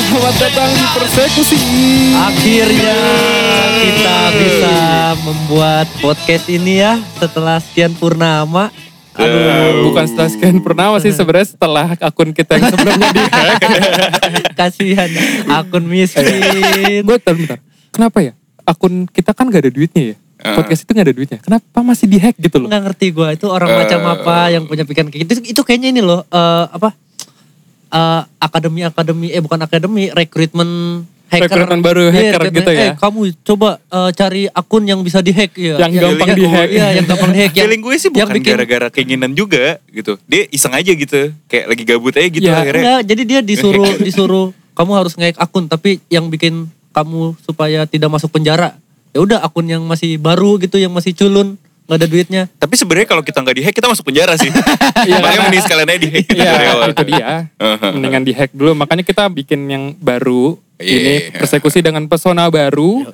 Selamat datang di persekusi. Akhirnya kita bisa membuat podcast ini ya setelah sekian purnama. Eh, bukan setelah sekian purnama sih sebenarnya setelah akun kita yang sebelumnya di Kasihan akun miskin. Gue bentar, bentar. Kenapa ya? Akun kita kan gak ada duitnya ya. Eh. Podcast itu gak ada duitnya. Kenapa masih dihack gitu loh? Nggak ngerti gue itu orang Eh. macam apa yang punya pikiran kayak gitu. Itu kayaknya ini loh eh, apa? Eh, akademi akademi eh bukan akademi rekrutmen hacker. Rekrutmen baru Iya, hacker rekrutmen, gitu ya. Eh, kamu coba eh, cari akun yang bisa dihack ya. Yang Ya, gampang ya, dihack. Iya, yang gampang dihack. yang- Feeling gue sih yang bukan bikin- gara-gara keinginan juga gitu. Dia iseng aja gitu. Kayak lagi gabut aja gitu Ya, akhirnya. Enggak, jadi dia disuruh disuruh kamu harus nge akun tapi yang bikin kamu supaya tidak masuk penjara. Ya udah akun yang masih baru gitu yang masih culun, nggak ada duitnya. Tapi sebenarnya kalau kita nggak dihack kita masuk penjara sih. Iya. Makanya mending sekalian aja dihack Iya dari awal. itu dia. Mendingan dihack dulu. Makanya kita bikin yang baru. Iya. Ini persekusi dengan pesona baru.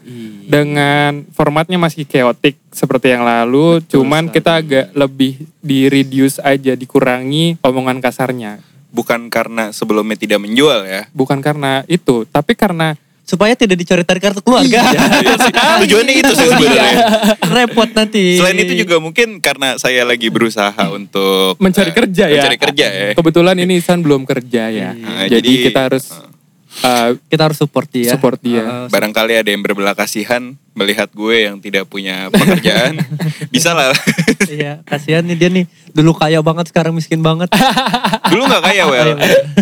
Dengan formatnya masih chaotic seperti yang lalu. cuman kita agak lebih di reduce aja, dikurangi omongan kasarnya. Bukan karena sebelumnya tidak menjual ya. Bukan karena itu, tapi karena Supaya tidak dicoret-coret kartu keluarga. Iya sih. Tujuannya itu sih sebenarnya. Repot nanti. Selain itu juga mungkin karena saya lagi berusaha untuk mencari eh, kerja ya. Mencari kerja ya. Kebetulan ini Isan belum kerja ya. Nah, jadi, jadi- kita harus uh, kita harus support dia. support dia. Uh, Barangkali ada yang berbelah kasihan melihat gue yang tidak punya pekerjaan. Bisa lah. iya, kasihan nih dia nih. Dulu kaya banget sekarang miskin banget. Dulu nggak kaya well.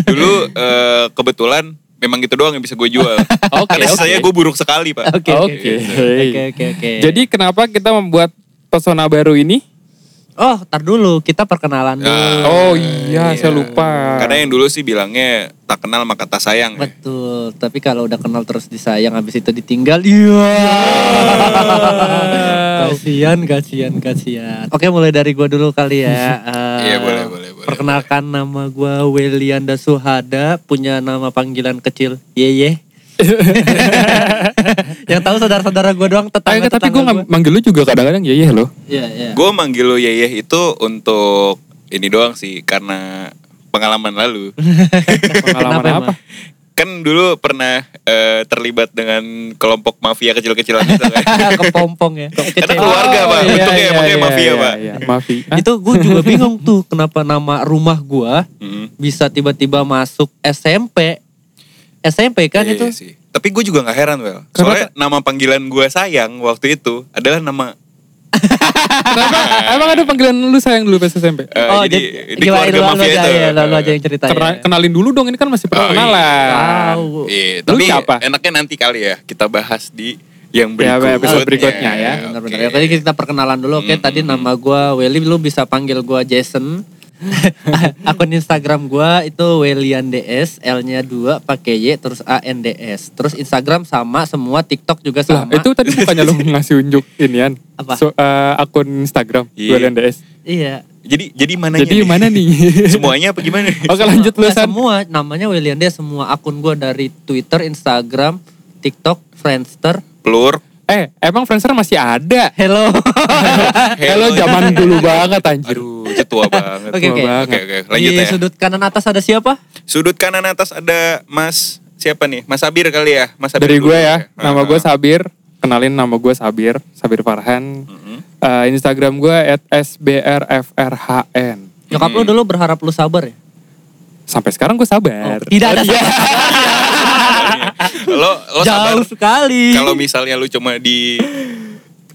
Dulu eh, kebetulan memang gitu doang yang bisa gue jual. Oke, Karena oke. sisanya gue buruk sekali pak. Oke. Oke. Oke, oke, oke. Jadi kenapa kita membuat pesona baru ini? oh, tar dulu kita perkenalan dulu. Ah, Oh iya, iya. saya lupa. Karena yang dulu sih bilangnya tak kenal maka tak sayang. ya. Betul, tapi kalau udah kenal terus disayang habis itu ditinggal, iya. kasihan, kasihan, kasihan. Oke, mulai dari gua dulu kali ya. Iya, boleh, boleh, boleh, Perkenalkan nama gua Welianda Suhada, punya nama panggilan kecil Yeye. Yang tahu saudara-saudara gua doang tetangga enggak, tapi gue manggil lu juga kadang-kadang iya loh. Iya, iya. Gue manggil lo Yeyeh itu untuk ini doang sih karena pengalaman lalu. Pengalaman Kenapa apa? emang? Kan dulu pernah eh, terlibat dengan kelompok mafia kecil-kecilan gitu kan. Kepompong ya. Karena keluarga, Pak. iya, Bentuknya iya, emangnya iya, mafia, iya, Pak. iya. Mafia. Hah? Itu gue juga bingung tuh kenapa nama rumah gua Hmm. bisa tiba-tiba masuk SMP. SMP kan Iya, itu? iya sih. Tapi gue juga nggak heran well. Soalnya nama panggilan gue sayang waktu itu adalah nama Kenapa? Emang ada panggilan lu sayang dulu pas SMP? eh, oh, jadi, di keluarga lu, lu mafia aja itu. ya, lu, lu aja yang cerita Kena- ya. kenalin dulu dong, ini kan masih Oh, iya. perkenalan. Tahu. Iya, Lu tapi siapa? enaknya nanti kali ya kita bahas di yang Ya, berikut. episode berikutnya ya. Benar-benar. Oke. Ya, Jadi kita perkenalan dulu. Oke, Hmm, tadi nama gua Welly, lu bisa panggil gua Jason. Akun Instagram gua itu Welian DS, L-nya 2 pakai Y terus A N D S. Terus Instagram sama semua, TikTok juga Lah, sama. itu tadi bukannya lu ngasih unjuk inian? Apa? So, eh, akun Instagram, Iya. Julian DS. Iya. Jadi jadi mananya? Jadi nih? mana nih? Semuanya apa gimana? Oke lanjut lu Nah, San. semua namanya Welian DS semua akun gua dari Twitter, Instagram, TikTok, Friendster. Pelur. Eh, emang Friendster masih ada? Hello. Hello, zaman dulu banget anjir. Aduh, itu tua banget. Oke, oke. banget. Oke, oke. Lanjut Di ya. sudut kanan atas ada siapa? Sudut kanan atas ada Mas siapa nih? Mas Sabir kali ya? Mas Sabir Dari gue ya, nama gue. Sabir. Kenalin nama gue Sabir, Sabir Farhan. Mm-mm. Eh, Instagram gue at sbrfrhn. Nyokap lu dulu berharap lu sabar ya? Sampai sekarang gue sabar. Oh, tidak ada Iya. Lo lo sabar Jauh sekali. kalau misalnya lu cuma di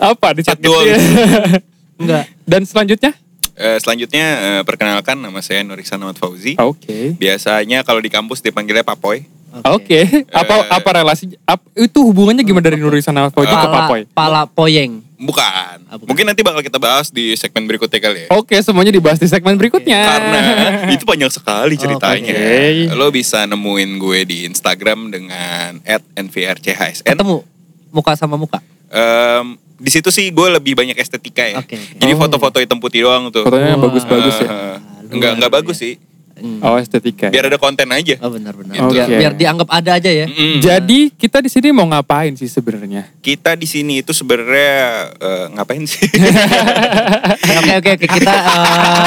Apa di chat gitu ya? Enggak. Dan selanjutnya? Eh, selanjutnya eh, perkenalkan nama saya Nuriksan Ahmad Fauzi. Oke. Biasanya kalau di kampus dipanggilnya Papoy. Oke. Apa Eh. apa relasi? ap- itu hubungannya gimana dari Nurisan sama Fauzi ke Papoy? pala poyeng. Bukan. Ah, bukan. Mungkin nanti bakal kita bahas di segmen berikutnya kali ya. Oke, semuanya dibahas di segmen berikutnya. Karena itu panjang sekali ceritanya. Oke. Lo bisa nemuin gue di Instagram dengan @nvrchsn. Ketemu muka sama muka. Em, di situ sih gue lebih banyak estetika ya. Oke, oke. Jadi Oh. foto-foto hitam putih doang tuh. Fotonya bagus-bagus ya. Eh, Luar enggak enggak bagus sih. Hmm. Oh, estetika. Biar ada konten aja. Oh benar-benar. Gitu. Biar, Oke. biar dianggap ada aja ya. Mm-mm. Jadi kita di sini mau ngapain sih sebenarnya? kita di sini itu sebenarnya eh, ngapain sih? Oke oke oke kita eh,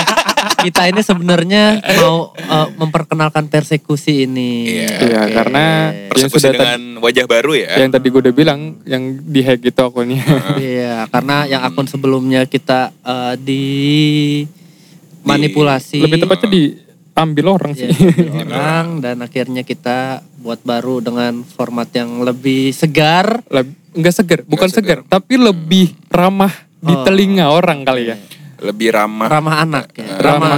kita ini sebenarnya mau eh, memperkenalkan persekusi ini. Iya. Iya, Oke. karena yang Persekusi sudah tadi, dengan wajah baru ya. yang tadi gue udah bilang yang di hack gitu akunnya. Iya, karena yang akun sebelumnya kita eh, di manipulasi Lebih tepatnya diambil orang ya, sih. diambil orang dan akhirnya kita buat baru dengan format yang lebih segar. Leb- Enggak seger, bukan seger, tapi lebih ramah di Oh. telinga orang kali ya. Lebih ramah. ramah anak ya. Eh, Ramah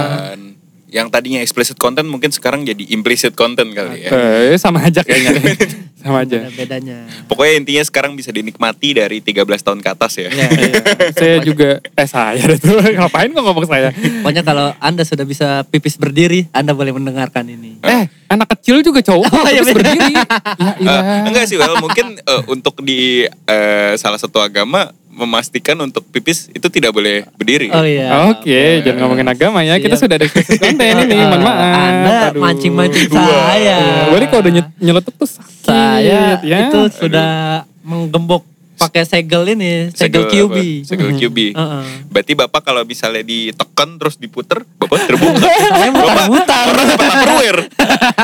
yang tadinya explicit content mungkin sekarang jadi implicit content kali ya. Eh, sama aja kayaknya. sama aja. ada bedanya. Pokoknya intinya sekarang bisa dinikmati dari 13 tahun ke atas ya. Ya. Iya, saya juga eh saya itu ngapain kok ngomong saya? Pokoknya kalau Anda sudah bisa pipis berdiri, Anda boleh mendengarkan ini. Eh, anak kecil juga cowok Oh, iya, terus beda. berdiri. Ya, iya. Eh, enggak sih, well mungkin eh, untuk di eh, salah satu agama memastikan untuk pipis itu tidak boleh berdiri. Oh iya. Oke, jangan ngomongin agama ya. Kita sudah ada konten ini, mohon maaf. Anda Aduh. mancing-mancing Dua. saya. Boleh kalau udah nye- nyeletuk tuh sakit. Saya ya. itu sudah menggembok pakai segel ini, segel, QB. Segel QB. Heeh. Berarti Bapak kalau misalnya ditekan terus diputer, Bapak terbuka. Saya Bapak mutar-mutar. Tupperware.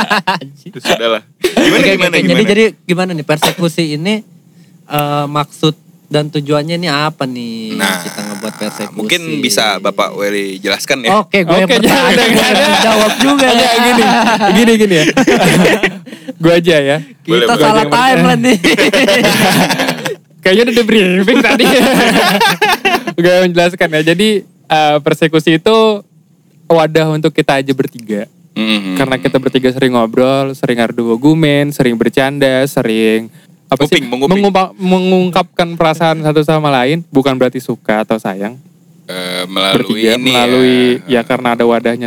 Sudahlah. Gimana gimana gimana? Jadi jadi gimana nih persekusi ini eh, maksud dan tujuannya ini apa nih Nah, kita ngebuat persekusi? mungkin bisa Bapak Weli jelaskan ya. Oke, gue yang Oke, bertanya, jangan, gue yang jawab juga ya. gini, gini, gini ya. gue aja ya. Boleh, Kita boleh. salah timeline nih. Kayaknya udah di briefing tadi. Gue menjelaskan ya. Jadi eh, persekusi itu wadah untuk kita aja bertiga. Mhm. Karena kita bertiga sering ngobrol, sering adu argumen, sering bercanda, sering apa sih Nguping, menguping. mengumpa- mengungkapkan perasaan satu sama lain, bukan berarti suka atau sayang. Eh, melalui bertiga ini melalui ya. ya. karena ada wadahnya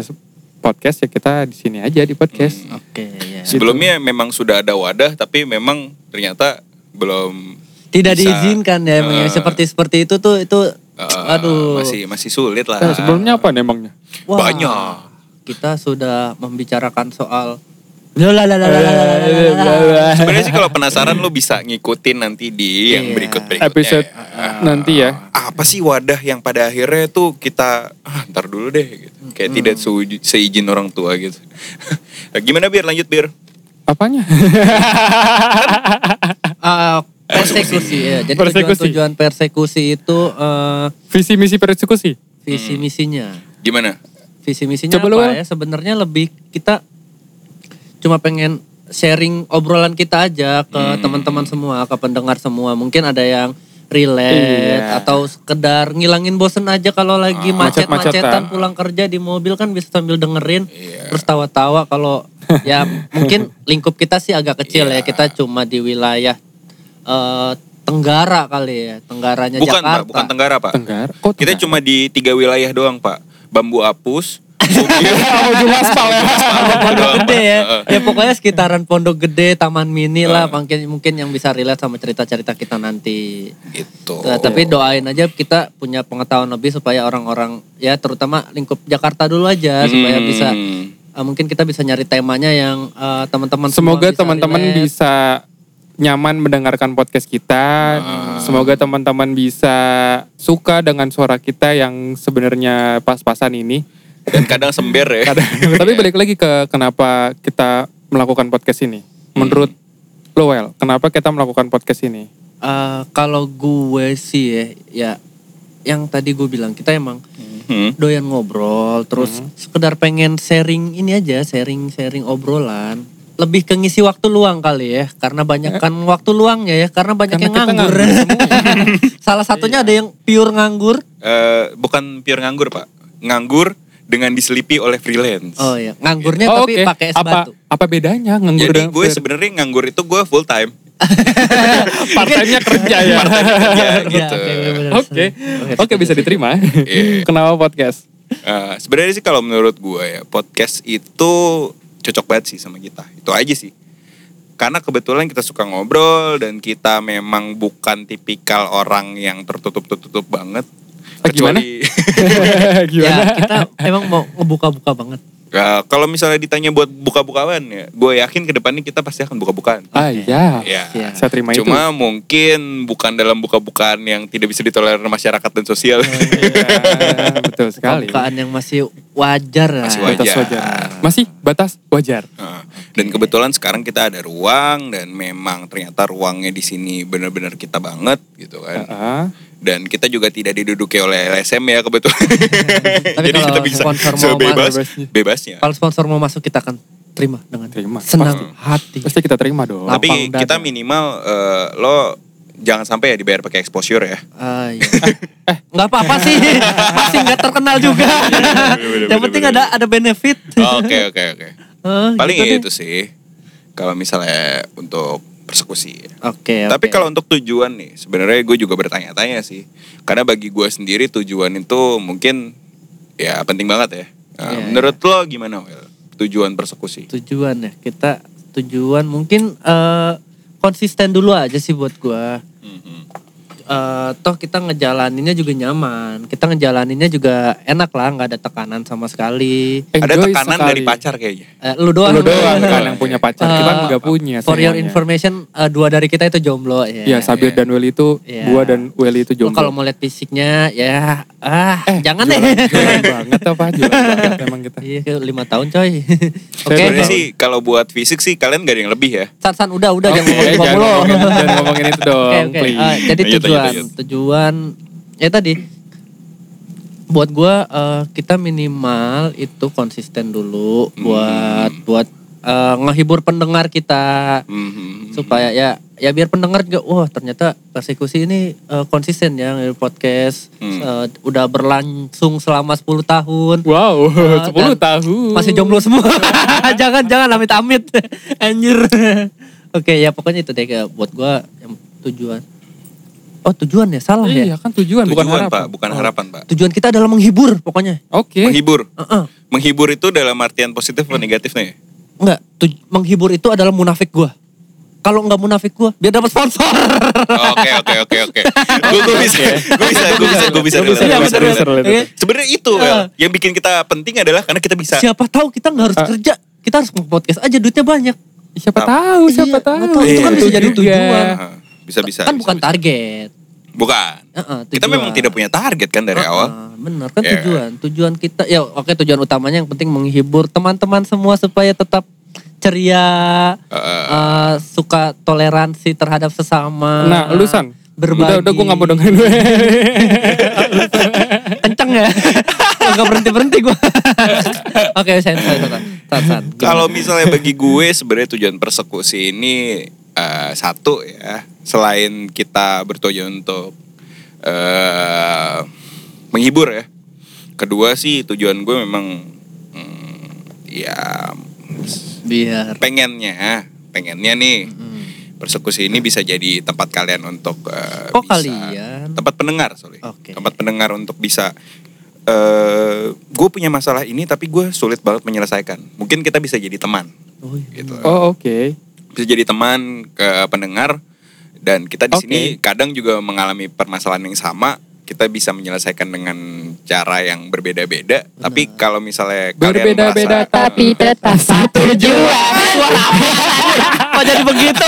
podcast ya kita di sini aja di podcast. Oke, ya. Sebelumnya memang sudah ada wadah tapi memang ternyata belum Tidak bisa. diizinkan ya, emang ya. Eh, seperti seperti itu tuh itu eh, aduh. masih masih sulit lah. Eh, sebelumnya apa nih emangnya? Wah, banyak. Kita sudah membicarakan soal. Sebenarnya sih kalau penasaran lo bisa ngikutin nanti di yang Iya. berikut berikutnya. Episode nanti ya. Apa sih wadah yang pada akhirnya tuh kita ah, ntar dulu deh gitu. Kayak tidak seuji- seizin orang tua gitu. Gimana biar lanjut bir? Apanya? Ah, persekusi ya. Jadi Persekusi. tujuan-tujuan persekusi itu eh, Visi misi persekusi. visi misinya. Gimana? Visi misinya Coba apa Wel. ya? Sebenarnya lebih kita cuma pengen sharing obrolan kita aja ke Hmm. teman-teman semua, ke pendengar semua. Mungkin ada yang relate Iya. atau sekedar ngilangin bosen aja kalau lagi Ah, macet-macetan pulang kerja di mobil kan bisa sambil dengerin Iya. terus tawa-tawa kalau ya mungkin lingkup kita sih agak kecil Iya. ya kita cuma di wilayah eh, Tenggara kali ya Tenggaranya Bukan Jakarta pak, bukan Tenggara pak. Tenggara. Kok Kita Tenggara? cuma di tiga wilayah doang pak. Bambu apus, Sugih, Oh, Jumas Pal ya. Pondok doang, Gede ya. Ya pokoknya sekitaran Pondok Gede, Taman Mini lah mungkin mungkin yang bisa relate sama cerita-cerita kita nanti. Gitu. Nah, tapi doain aja kita punya pengetahuan lebih supaya orang-orang ya terutama lingkup Jakarta dulu aja supaya Hmm. bisa eh, mungkin kita bisa nyari temanya yang eh, teman-teman Semoga teman-teman bisa nyaman mendengarkan podcast kita. Ah. Semoga teman-teman bisa suka dengan suara kita yang sebenarnya pas-pasan ini. Dan kadang sember ya. Tapi balik lagi ke kenapa kita melakukan podcast ini. Menurut lo Wel, kenapa kita melakukan podcast ini? Eh, kalau gue sih ya, ya yang tadi gue bilang kita emang Hmm. doyan ngobrol terus sekedar pengen sharing ini aja sharing sharing obrolan lebih ke ngisi waktu luang kali ya karena banyak kan waktu luangnya ya karena banyak Karena yang kita nganggur, salah satunya ada yang pure nganggur Eh, bukan pure nganggur pak. Nganggur dengan diselipi oleh freelance. oh ya nganggurnya Oh, tapi oke. pakai es apa batu apa bedanya nganggur Jadi gue sebenarnya nganggur itu gue full time. part-time-nya kerja ya. Ya, Ya, gitu. oke. Oke. Oke bisa diterima. Iya. Kenapa podcast? Eh, sebenarnya sih kalau menurut gue ya podcast itu cocok banget sih sama kita. Itu aja sih. Karena kebetulan kita suka ngobrol dan kita memang bukan tipikal orang yang tertutup-tertutup banget. Ah, gimana? Kecuali ya Gimana? kita emang mau ngebuka-buka banget Ya, kalau misalnya ditanya buat buka-bukaan ya, gue yakin ke depannya kita pasti akan buka-bukaan. Ah iya. Ya. Iya. Saya terima itu. Cuma mungkin bukan dalam buka-bukaan yang tidak bisa ditolerir masyarakat dan sosial. Iya, betul sekali. bukaan yang masih wajar lah. Masih batas wajar. wajar. Masih batas wajar. Nah, Dan kebetulan sekarang kita ada ruang dan memang ternyata ruangnya di sini benar-benar kita banget gitu kan. Heeh. Dan kita juga tidak diduduki oleh LSM ya kebetulan. Tapi Jadi kalau kita bisa sponsor sebebas masuk- bebasnya. Kalau sponsor mau masuk kita akan terima dengan Terima. senang Pasti. hati. Pasti kita terima dong. Tapi lapang dada. kita minimal eh, lo jangan sampai ya dibayar pakai exposure ya. Ah, iya. eh, nggak apa-apa sih, masih nggak terkenal juga. Yang penting ada ada benefit. Oke oke oke. Ah, Paling gitu ya deh. itu sih. Kalau misalnya untuk persekusi. Oke. Tapi oke. kalau untuk tujuan nih, sebenarnya gue juga bertanya-tanya sih. Karena bagi gue sendiri tujuan itu mungkin ya penting banget ya. Nah, Iya, menurut lo gimana, Wel? Tujuan persekusi? tujuan ya kita tujuan mungkin eh, konsisten dulu aja sih buat gua. Mhm. Eh, toh kita ngejalaninnya juga nyaman, kita ngejalaninnya juga enak lah, nggak ada tekanan sama sekali. Ada Enjoy tekanan sekali. dari pacar kayaknya. Eh, lu doang, Lu doang kan yang punya pacar. Kita Eh, nggak punya For your semuanya. information, eh, dua dari kita itu jomblo ya. Iya, Sabir dan Welly itu, Iya. gua dan Welly itu jomblo. kalau mau lihat fisiknya ya ah jangan deh. Jualan, jualan banget apa? Jualan banget emang kita. Iya lima tahun coy. Oke. Saya Sebenarnya sih kalau buat fisik sih kalian gak ada yang lebih ya. San san udah udah jangan ngomongin jangan ngomongin, jangan ngomongin itu dong, oke. please. Eh, jadi tujuan lanjut, tujuan ya tadi buat gua eh, kita minimal itu konsisten dulu buat Hmm. buat eh, ngehibur pendengar kita Mhm. supaya ya ya biar pendengar juga wah ternyata persekusi ini eh, konsisten ya podcast Hmm. Eh, udah berlangsung selama 10 tahun Wow, Eh, 10 dan tahun. masih jomblo semua jangan jangan amit amit anjir oke ya pokoknya itu deh buat gua yang tujuan oh tujuan ya salah ya Iya kan tujuan, bukan Tujuan, harapan. Pak, bukan Oh. harapan, Pak. tujuan kita adalah menghibur pokoknya Oke. Menghibur. Heeh. Menghibur itu dalam artian positif atau negatif nih? Enggak tuj- menghibur itu adalah munafik gua kalau nggak munafik gua biar dapat sponsor Oke oke oke oke. Gue gue bisa gue bisa gue bisa gue bisa Lu bisa, Iya, bisa. Sebenarnya itu Ah. Wel. yang bikin kita penting adalah karena kita bisa siapa tahu kita nggak harus Ah. kerja kita harus podcast aja duitnya banyak Siapa Tahu. tahu, siapa Iya, tahu. nggak tahu, itu kan Itu bisa jadi tujuan. bisa bisa. kan bukan target Bukan. Heeh, Kita tujuan. memang tidak punya target kan dari Ah, awal. ah, bener kan Iya. tujuan tujuan kita ya oke tujuan utamanya yang penting menghibur teman-teman semua supaya tetap ceria Heeh. eh, suka toleransi terhadap sesama Nah, lu San. berbagi Udah, udah gue gak mau dengerin lu. kenceng ya nggak berhenti berhenti gue oke saya saya. Kalau misalnya bagi gue sebenarnya tujuan persekusi ini eh, satu ya, selain kita bertujuan untuk eh menghibur ya. Kedua sih tujuan gue memang hmm, ya biar pengennya, pengennya nih Hmm. persekusi ini bisa jadi tempat kalian untuk eh, kok bisa kalian tempat pendengar sorry Oke. tempat pendengar untuk bisa eh gue punya masalah ini tapi gue sulit banget menyelesaikan mungkin kita bisa jadi teman oh, iya. gitu Oh, oke. Bisa jadi teman ke pendengar dan kita di Oke. sini kadang juga mengalami permasalahan yang sama kita bisa menyelesaikan dengan cara yang berbeda-beda tapi kalau misalnya kalian Berbeda-beda tapi tetap satu jua. kok jadi begitu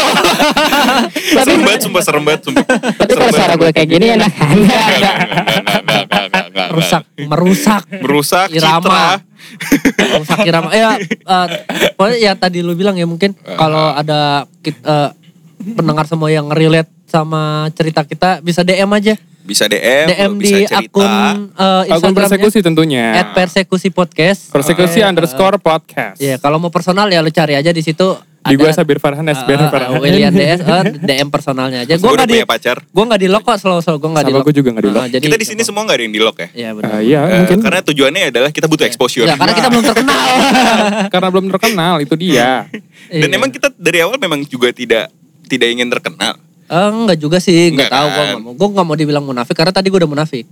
serem banget sumpah serem banget sumpah Tapi kalau suara gue kayak gini enak? Enggak, enggak, enggak, enggak, enggak, enggak, enggak. rusak merusak merusak Irama. citra irama ya eh, pokoknya ya tadi lu bilang ya mungkin kalau ada kit- eh, pendengar semua yang relate sama cerita kita bisa DM aja. Bisa DM, DM di bisa cerita. akun eh, Akun persekusi tentunya. at persekusi podcast. Persekusi underscore podcast. ya kalau mau personal ya lu cari aja di situ Di gue Sabir Farhan, SBR eh, Farhan. William DS eh, DM personalnya aja Gue nggak di punya pacar. gue nggak di lock kok selalu selalu gue nggak di Sama lock gue juga nggak di lock. Eh, jadi Kita di sini semua nggak ada yang di lock ya. Iya benar. Ah, Iya, Eh, mungkin. karena tujuannya adalah kita butuh exposure. Ya, karena kita belum terkenal. Karena belum terkenal, itu dia. Dan Iya. emang kita dari awal memang juga tidak tidak ingin terkenal. Eh, enggak juga sih, enggak Enggak tahu gue kan? nggak mau. Gue nggak mau dibilang munafik karena tadi gue udah munafik.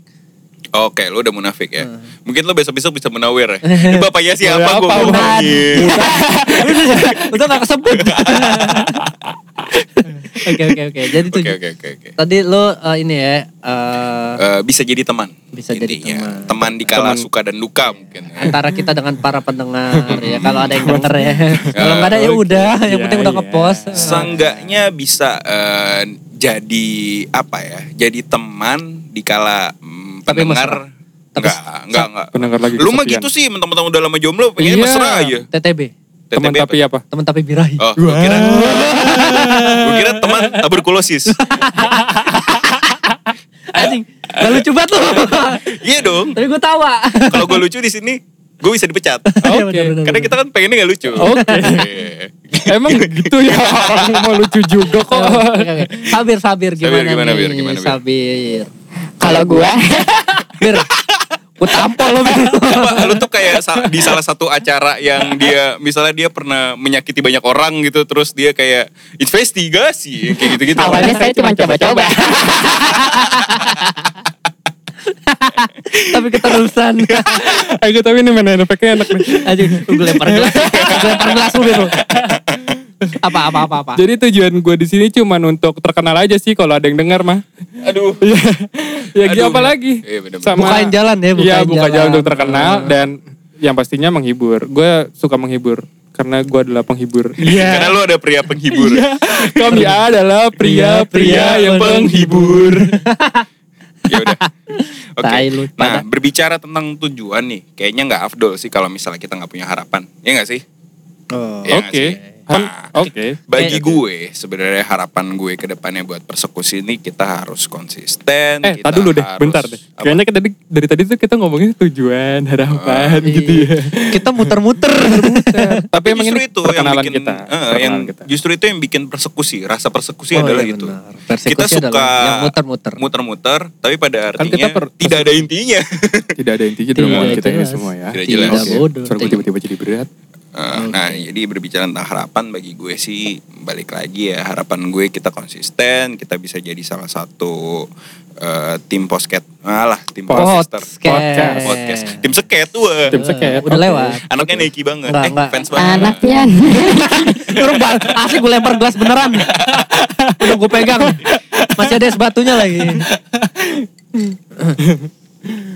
Oke, lo udah munafik ya. Hmm. Mungkin lo besok-besok bisa menawir ya. Ini bapaknya siapa Apa, gue ngomongin. Udah gak kesebut. Oke oke oke. Jadi tujuh. oke, oke, oke. Tadi lo eh, ini ya eh, Eh, bisa jadi teman. Bisa jadi teman. Teman di kala Teman. suka dan duka mungkin. ya. antara kita dengan para pendengar ya kalau ada yang denger ya. Kalau nggak ada ya udah, yang Iya, penting udah iya. ngepost. Seenggaknya bisa eh, jadi apa ya? Jadi teman di kala Tapi pendengar Tapi Enggak, enggak, enggak. Pendengar lagi Lu mah gitu sih, mentang-mentang udah lama jomblo, pengen Iya. mesra aja. TTB. Teman tapi apa? Teman tapi birahi. Oh, gue kira, gue kira teman tuberkulosis. Anjing. Gak lucu banget lu. iya dong. Tapi gue tawa. Kalau gue lucu di sini, gue bisa dipecat. Iya, Oke. Karena kita kan pengennya gak lucu. Oke. Iya. Emang gitu ya orang mau lucu juga kok. Sabir, sabir gimana gimana, nih? Bir? Gimana, Bir? Sabir. Kalau gua Bir. Gue tampol lo Bir. Apa, lu tuh kayak sa- di salah satu acara yang dia misalnya dia pernah menyakiti banyak orang gitu terus dia kayak investigasi kayak gitu-gitu. awalnya saya cuma coba-coba. Tapi keterusan. Ayo tapi ini main efeknya enak nih. Anjing, gue lempar gelas. Gue lempar gelas Bir. Apa, apa, apa, apa. Jadi tujuan gue di sini cuma untuk terkenal aja sih kalau ada yang dengar mah. Aduh. ya gitu Aduh. apa lagi? Iya, bener-bener. Sama- Bukain jalan ya, Iya, bukain buka jalan jalan. untuk terkenal dan yang pastinya menghibur. Gue suka menghibur karena gue adalah penghibur. Karena lu ada pria penghibur. Iya, kami adalah pria-pria yang penghibur. ya udah. Oke. Lu, Nah, berbicara tentang tujuan nih, kayaknya nggak afdol sih kalau misalnya kita nggak punya harapan. Ya nggak sih? Oh. Iya nggak Oke. sih? Kan- Nah, Oke. Bagi Eh, gue sebenarnya harapan gue ke depannya buat persekusi ini kita harus konsisten. Eh, kita tadi dulu deh, harus- bentar deh. Apa? Kayaknya dari dari tadi tuh kita ngomongin tujuan, harapan gitu ya. Kita muter-muter. Tapi emang justru ini itu yang bikin kita. perkenalan yang kita. justru itu yang bikin persekusi rasa persekusi Oh, adalah iya itu. Persekusi kita suka muter-muter. muter-muter tapi pada Kan artinya kita per- tidak ada intinya Tidak ada intinya Tidak dalam kita ini semua ya. Tidak jelas. Tidak bodoh. Tiba-tiba jadi berat. Eh, nah jadi berbicara tentang harapan bagi gue sih balik lagi ya harapan gue kita konsisten kita bisa jadi salah satu eh, tim posket malah tim podcaster Podcast. podcast tim seket tuh. Tim seket. Udah lewat. anaknya Nike banget Enggak, eh enggak. fans banget Anaknya. Turun bal, asli gue lempar gelas beneran. Udah gue pegang. Masih ada es batunya lagi.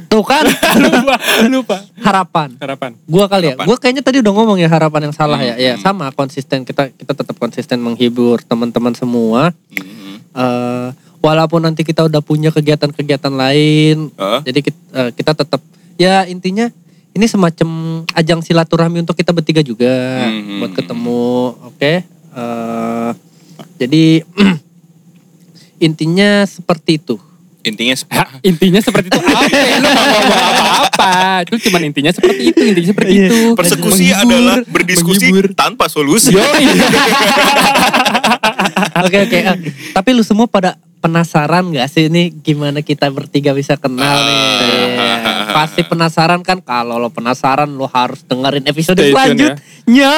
Tuh kan lupa, lupa. harapan. Harapan. Gua kali ya. Gua kayaknya tadi udah ngomong ya harapan yang salah ya. Hmm, Ya hmm. sama konsisten kita kita tetap konsisten menghibur teman-teman semua. Mhm. Eh, walaupun nanti kita udah punya kegiatan-kegiatan lain, Hah? jadi kita, eh, kita tetap ya intinya ini semacam ajang silaturahmi untuk kita bertiga juga Hmm, buat hmm, ketemu, oke? Eh, jadi intinya seperti itu. Intinya sep- Ha, intinya seperti itu apa? ya? Lu gak ngomong apa-apa. Itu cuma intinya seperti itu. Intinya seperti Iya. itu. persekusi Menghibur, adalah berdiskusi menghibur. tanpa solusi. Oke oke. eh, tapi lu semua pada penasaran gak sih ini gimana kita bertiga bisa kenal nih? Ah. Pasti penasaran kan? Kalau lo penasaran lo harus dengerin episode Stay tune ya. selanjutnya.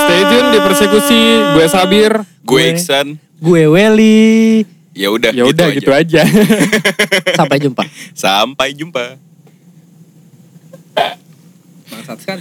Stay tune di persekusi. Gue Sabir. gue Iksan Gue Welly. Ya udah Ya udah gitu aja. Sampai jumpa. sampai jumpa Bangsat sekali.